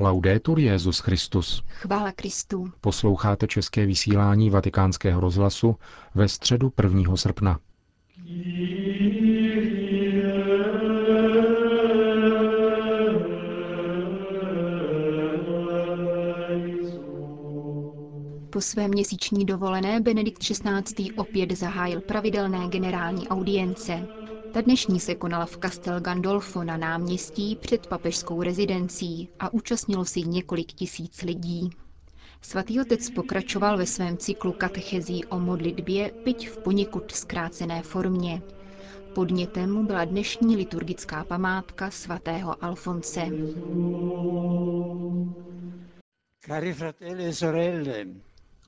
Laudetur Jezus Christus. Chvála Kristu. Posloucháte české vysílání Vatikánského rozhlasu ve středu 1. srpna. Po své měsíční dovolené Benedikt XVI. opět zahájil pravidelné generální audience. Ta dnešní se konala v Castel Gandolfo na náměstí před papežskou rezidencí a účastnilo si několik tisíc lidí. Svatý otec pokračoval ve svém cyklu katechezí o modlitbě, byť v poněkud zkrácené formě. Podnětem mu byla dnešní liturgická památka svatého Alfonse. Cari fratelli e sorelle,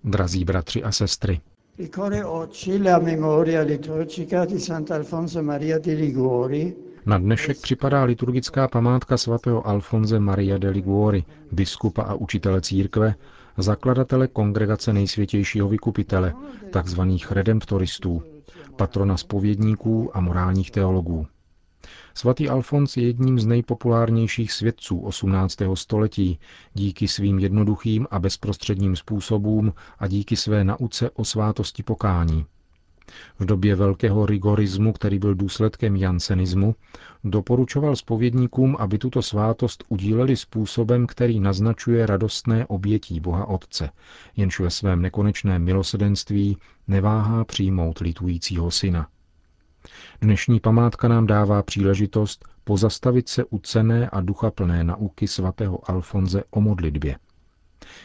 Drazí bratři a sestry, ricorre oggi la memoria liturgica di Sant'Alfonso Maria di Liguori, na dnešek připadá liturgická památka svatého Alfonze Maria de Liguori, biskupa a učitele církve, zakladatele kongregace nejsvětějšího vykupitele, takzvaných redemptoristů, patrona spovědníků a morálních teologů. Svatý Alfons je jedním z nejpopulárnějších svědců 18. století díky svým jednoduchým a bezprostředním způsobům a díky své nauce o svátosti pokání. V době velkého rigorismu, který byl důsledkem jansenismu, doporučoval spovědníkům, aby tuto svátost udíleli způsobem, který naznačuje radostné obětí Boha Otce, jenž ve svém nekonečném milosedenství neváhá přijmout litujícího syna. Dnešní památka nám dává příležitost pozastavit se u cené a duchaplné nauky svatého Alfonze o modlitbě.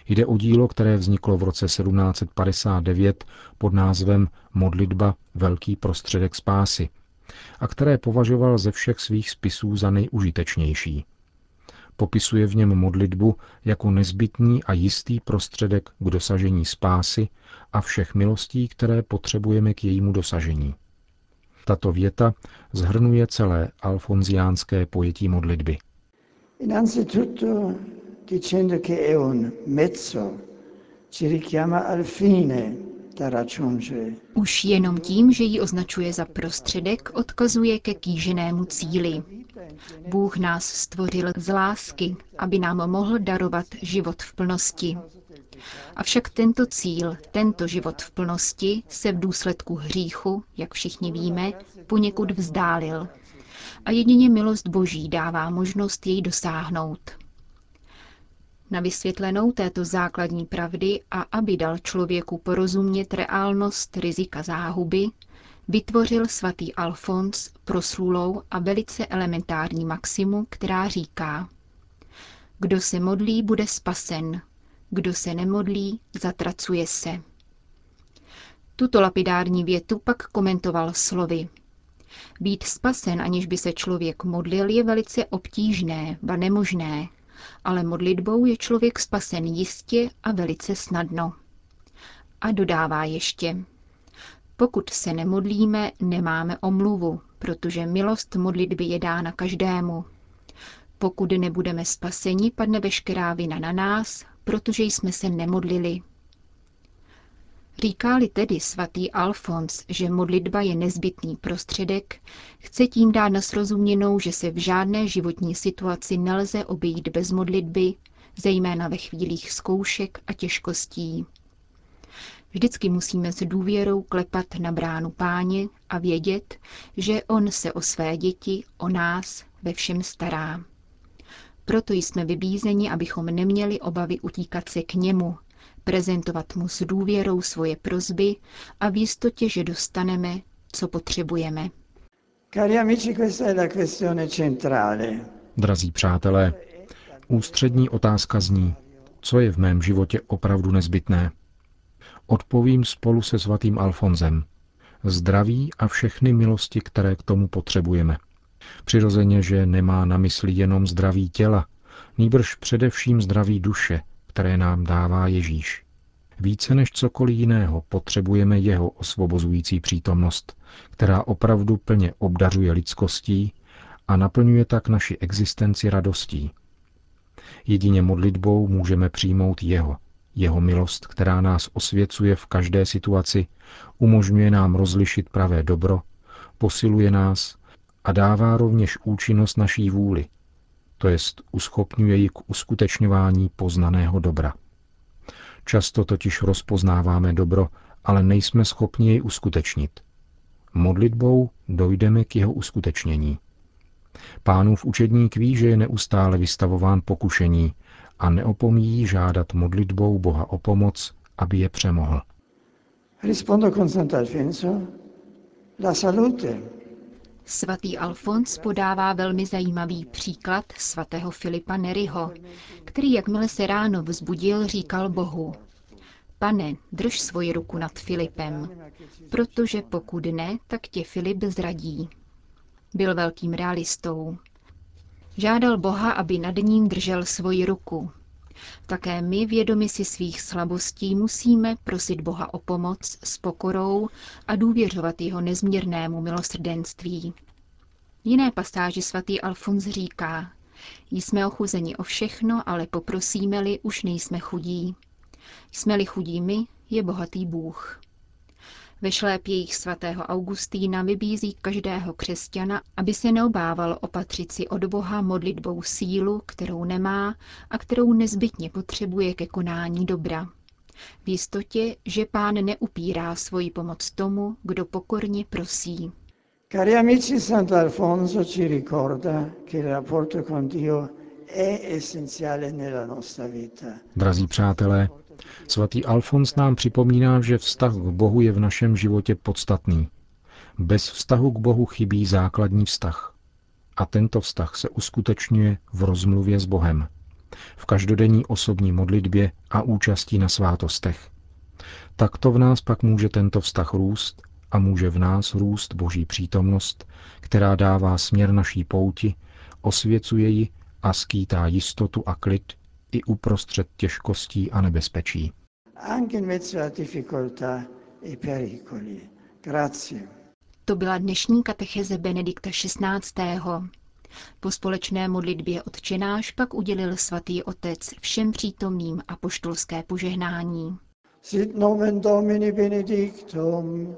Jde o dílo, které vzniklo v roce 1759 pod názvem Modlitba Velký prostředek spásy a které považoval ze všech svých spisů za nejužitečnější. Popisuje v něm modlitbu jako nezbytný a jistý prostředek k dosažení spásy a všech milostí, které potřebujeme k jejímu dosažení. Tato věta zhrnuje celé alfonziánské pojetí modlitby. innanzitutto dicendo che è un mezzo, ci richiama al fine da raggiungere. Už jenom tím, že ji označuje za prostředek, odkazuje ke kýženému cíli. Bůh nás stvořil z lásky, aby nám mohl darovat život v plnosti. Avšak tento cíl, tento život v plnosti se v důsledku hříchu, jak všichni víme, poněkud vzdálil. A jedině milost Boží dává možnost jej dosáhnout. Na vysvětlenou této základní pravdy a aby dal člověku porozumět reálnost rizika záhuby, vytvořil svatý Alfons proslulou a velice elementární maximu, která říká Kdo se modlí, bude spasen, kdo se nemodlí, zatracuje se. Tuto lapidární větu pak komentoval slovy. Být spasen, aniž by se člověk modlil, je velice obtížné, ba nemožné, ale modlitbou je člověk spasen jistě a velice snadno. A dodává ještě. Pokud se nemodlíme, nemáme omluvu, protože milost modlitby je dána každému. Pokud nebudeme spaseni, padne veškerá vina na nás, protože jsme se nemodlili. Říká-li tedy svatý Alfons, že modlitba je nezbytný prostředek, chce tím dát na srozuměnou, že se v žádné životní situaci nelze obejít bez modlitby, zejména ve chvílích zkoušek a těžkostí. Vždycky musíme s důvěrou klepat na bránu páně a vědět, že on se o své děti, o nás ve všem stará. Proto jsme vybízeni, abychom neměli obavy utíkat se k němu, prezentovat mu s důvěrou svoje prozby a v jistotě, že dostaneme, co potřebujeme. Cari amici, questa è la questione centrale. Drazí přátelé, ústřední otázka zní, co je v mém životě opravdu nezbytné. Odpovím spolu se svatým Alfonzem. Zdraví a všechny milosti, které k tomu potřebujeme. Přirozeně, že nemá na mysli jenom zdraví těla, nýbrž především zdraví duše, které nám dává Ježíš. Více než cokoliv jiného potřebujeme jeho osvobozující přítomnost, která opravdu plně obdařuje lidskostí a naplňuje tak naši existenci radostí. Jedině modlitbou můžeme přijmout jeho, jeho milost, která nás osvěcuje v každé situaci, umožňuje nám rozlišit pravé dobro, posiluje nás a dává rovněž účinnost naší vůli. to jest uschopňuje ji k uskutečňování poznaného dobra. Často totiž rozpoznáváme dobro, ale nejsme schopni jej uskutečnit. Modlitbou dojdeme k jeho uskutečnění. Pánův učedník ví, že je neustále vystavován pokušení a neopomíjí žádat modlitbou Boha o pomoc, aby je přemohl. Rispondo con Sant'Alfonso, la salute. Svatý Alfons podává velmi zajímavý příklad svatého Filipa Neriho, který jakmile se ráno vzbudil, říkal Bohu, Pane, drž svoji ruku nad Filipem, protože pokud ne, tak tě Filip zradí. Byl velkým realistou. Žádal Boha, aby nad ním držel svoji ruku. Také my, vědomi si svých slabostí, musíme prosit Boha o pomoc s pokorou a důvěřovat jeho nezměrnému milosrdenství. V jiné pasáži svatý Alfons říká, jsme ochuzeni o všechno, ale poprosíme-li, už nejsme chudí. Jsme-li chudí my, je bohatý Bůh. Ve šlépějích svatého Augustína vybízí každého křesťana, aby se neobával opatřit si od Boha modlitbou sílu, kterou nemá a kterou nezbytně potřebuje ke konání dobra. V jistotě, že pán neupírá svoji pomoc tomu, kdo pokorně prosí. Cari amici, Sant'Alfonso ci ricorda che il rapporto con Dio è essenziale nella nostra vita. Drazí přátelé, Svatý Alfons nám připomíná, že vztah k Bohu je v našem životě podstatný. Bez vztahu k Bohu chybí základní vztah. A tento vztah se uskutečňuje v rozmluvě s Bohem, v každodenní osobní modlitbě a účastí na svátostech. Takto v nás pak může tento vztah růst a může v nás růst Boží přítomnost, která dává směr naší pouti, osvěcuje ji a skýtá jistotu a klid i uprostřed těžkostí a nebezpečí. E to byla dnešní katecheze Benedikta XVI. Po společné modlitbě odčenáš pak udělil svatý otec všem přítomným apoštolské požehnání. Sit nomen Domini benedictum.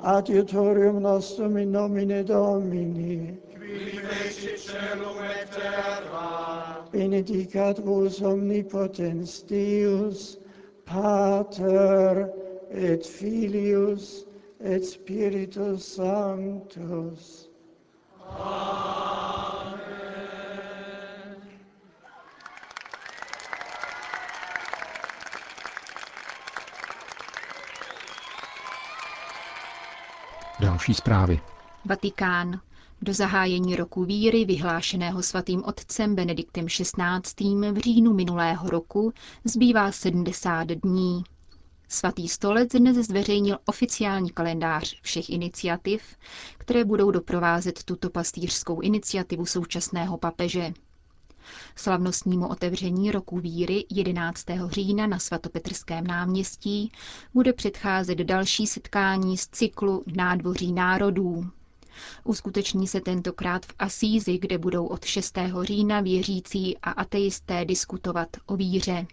Adiutorium nostrum in nomine Domini. Benedicat vos omnipotens Deus, Pater et Filius et Spiritus Sanctus. Amen. Další zprávy. Vatikán. Do zahájení roku víry, vyhlášeného svatým otcem Benediktem XVI. v říjnu minulého roku, zbývá 70 dní. Svatý stolec dnes zveřejnil oficiální kalendář všech iniciativ, které budou doprovázet tuto pastýřskou iniciativu současného papeže. Slavnostnímu otevření roku víry 11. října na svatopetrském náměstí bude předcházet další setkání z cyklu Nádvoří národů. Uskuteční se tentokrát v Asízi, kde budou od 6. října věřící a ateisté diskutovat o víře.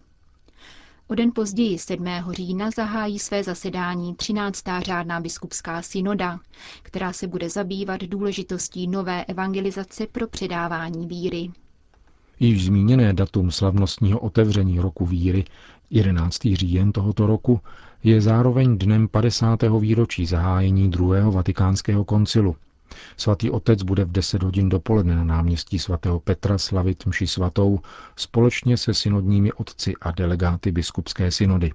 O den později 7. října zahájí své zasedání 13. řádná biskupská synoda, která se bude zabývat důležitostí nové evangelizace pro předávání víry. Již zmíněné datum slavnostního otevření roku víry, 11. říjen tohoto roku, je zároveň dnem 50. výročí zahájení druhého vatikánského koncilu – Svatý otec bude v 10 hodin dopoledne na náměstí svatého Petra slavit mši svatou společně se synodními otci a delegáty biskupské synody.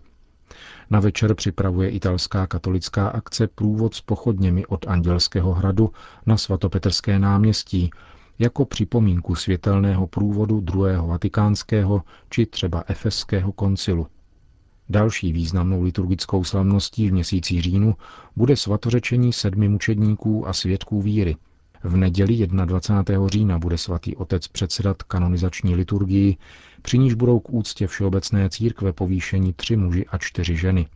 Na večer připravuje italská katolická akce průvod s pochodněmi od Andělského hradu na svatopetrské náměstí, jako připomínku světelného průvodu druhého vatikánského či třeba efeského koncilu. Další významnou liturgickou slavností v měsíci říjnu bude svatořečení sedmi mučedníků a svědků víry. V neděli 21. října bude svatý otec předsedat kanonizační liturgii, při níž budou k úctě Všeobecné církve povýšení tři muži a čtyři ženy.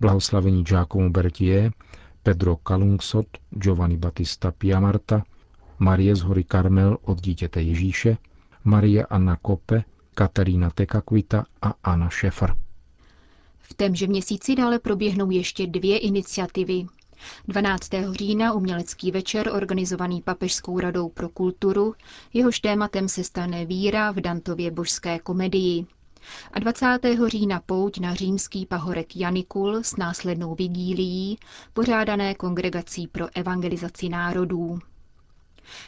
Blahoslavení Giacomo Bertie, Pedro Calungsot, Giovanni Battista Piamarta, Marie z hory Karmel od dítěte Ježíše, Marie Anna Kope, Katarína Tekakvita a Anna Šefr. V témže měsíci dále proběhnou ještě dvě iniciativy. 12. října umělecký večer organizovaný Papežskou radou pro kulturu, jehož tématem se stane víra v Dantově božské komedii. A 20. října pouť na římský pahorek Janikul s následnou vigílií, pořádané kongregací pro evangelizaci národů.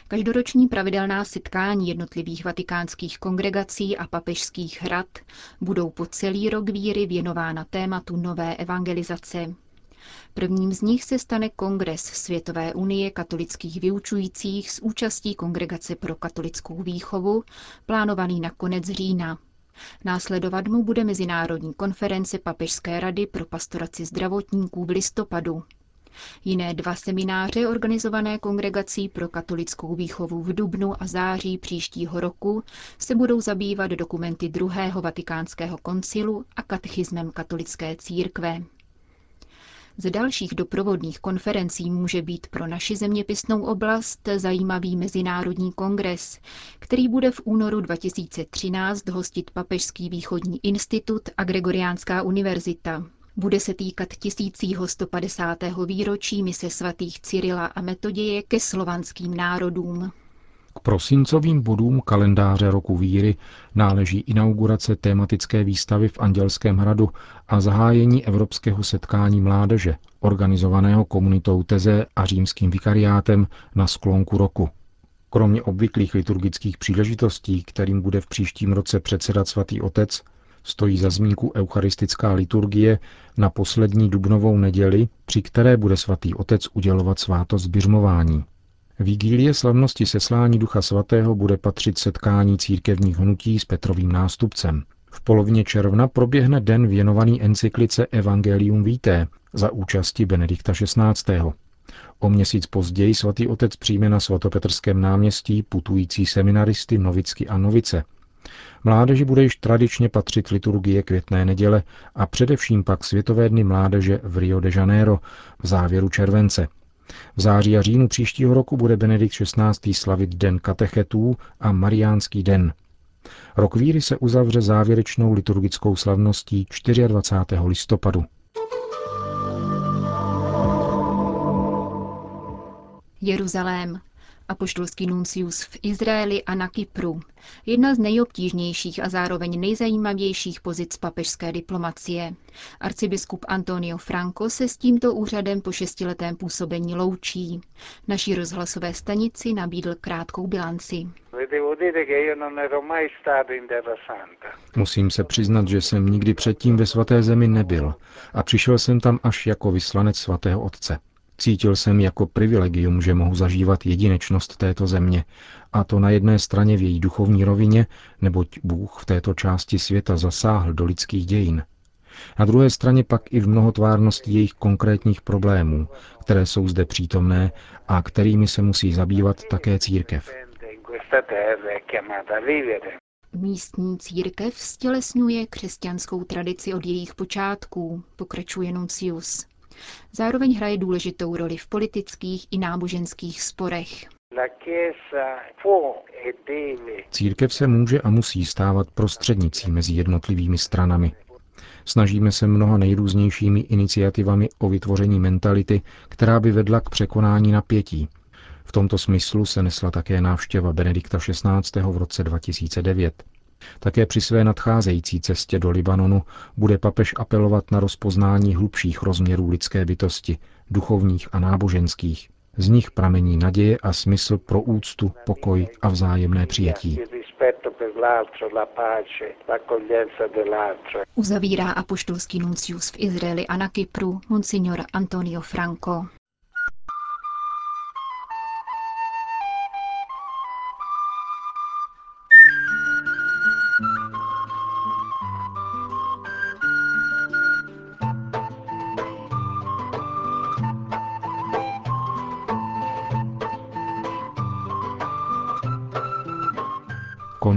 Každoroční pravidelná setkání jednotlivých vatikánských kongregací a papežských hrad budou po celý rok víry věnována tématu nové evangelizace. Prvním z nich se stane Kongres Světové unie katolických vyučujících s účastí Kongregace pro katolickou výchovu, plánovaný na konec října. Následovat mu bude Mezinárodní konference Papežské rady pro pastoraci zdravotníků v listopadu. Jiné dva semináře organizované Kongregací pro katolickou výchovu v Dubnu a září příštího roku se budou zabývat dokumenty druhého vatikánského koncilu a katechismem katolické církve. Z dalších doprovodných konferencí může být pro naši zeměpisnou oblast zajímavý Mezinárodní kongres, který bude v únoru 2013 hostit Papežský východní institut a Gregoriánská univerzita. Bude se týkat tisícího 150. výročí mise svatých Cyrila a Metoděje ke slovanským národům. K prosincovým bodům kalendáře roku víry náleží inaugurace tématické výstavy v Andělském hradu a zahájení Evropského setkání mládeže, organizovaného komunitou Teze a římským vikariátem na sklonku roku. Kromě obvyklých liturgických příležitostí, kterým bude v příštím roce předsedat svatý otec, stojí za zmínku eucharistická liturgie na poslední dubnovou neděli, při které bude svatý otec udělovat svátost běžmování. Vigílie slavnosti seslání Ducha Svatého bude patřit setkání církevních hnutí s Petrovým nástupcem. V polovině června proběhne den věnovaný encyklice Evangelium Vitae za účasti Benedikta XVI. O měsíc později svatý otec přijme na svatopetrském náměstí putující seminaristy, novicky a novice. Mládeži bude již tradičně patřit liturgie květné neděle a především pak Světové dny mládeže v Rio de Janeiro v závěru července – v září a říjnu příštího roku bude Benedikt XVI. slavit Den katechetů a Mariánský den. Rok víry se uzavře závěrečnou liturgickou slavností 24. listopadu. Jeruzalém apoštolský nuncius v Izraeli a na Kypru, jedna z nejobtížnějších a zároveň nejzajímavějších pozic papežské diplomacie. Arcibiskup Antonio Franco se s tímto úřadem po šestiletém působení loučí. Naší rozhlasové stanici nabídl krátkou bilanci. Musím se přiznat, že jsem nikdy předtím ve svaté zemi nebyl a přišel jsem tam až jako vyslanec svatého otce. Cítil jsem jako privilegium, že mohu zažívat jedinečnost této země, a to na jedné straně v její duchovní rovině, neboť Bůh v této části světa zasáhl do lidských dějin. Na druhé straně pak i v mnohotvárnosti jejich konkrétních problémů, které jsou zde přítomné a kterými se musí zabývat také církev. Místní církev stělesňuje křesťanskou tradici od jejich počátků, pokračuje Nuncius. Zároveň hraje důležitou roli v politických i náboženských sporech. E Církev se může a musí stávat prostřednicí mezi jednotlivými stranami. Snažíme se mnoha nejrůznějšími iniciativami o vytvoření mentality, která by vedla k překonání napětí. V tomto smyslu se nesla také návštěva Benedikta XVI. v roce 2009. Také při své nadcházející cestě do Libanonu bude papež apelovat na rozpoznání hlubších rozměrů lidské bytosti, duchovních a náboženských. Z nich pramení naděje a smysl pro úctu, pokoj a vzájemné přijetí. Uzavírá apoštolský nuncius v Izraeli a na Kypru, monsignor Antonio Franco.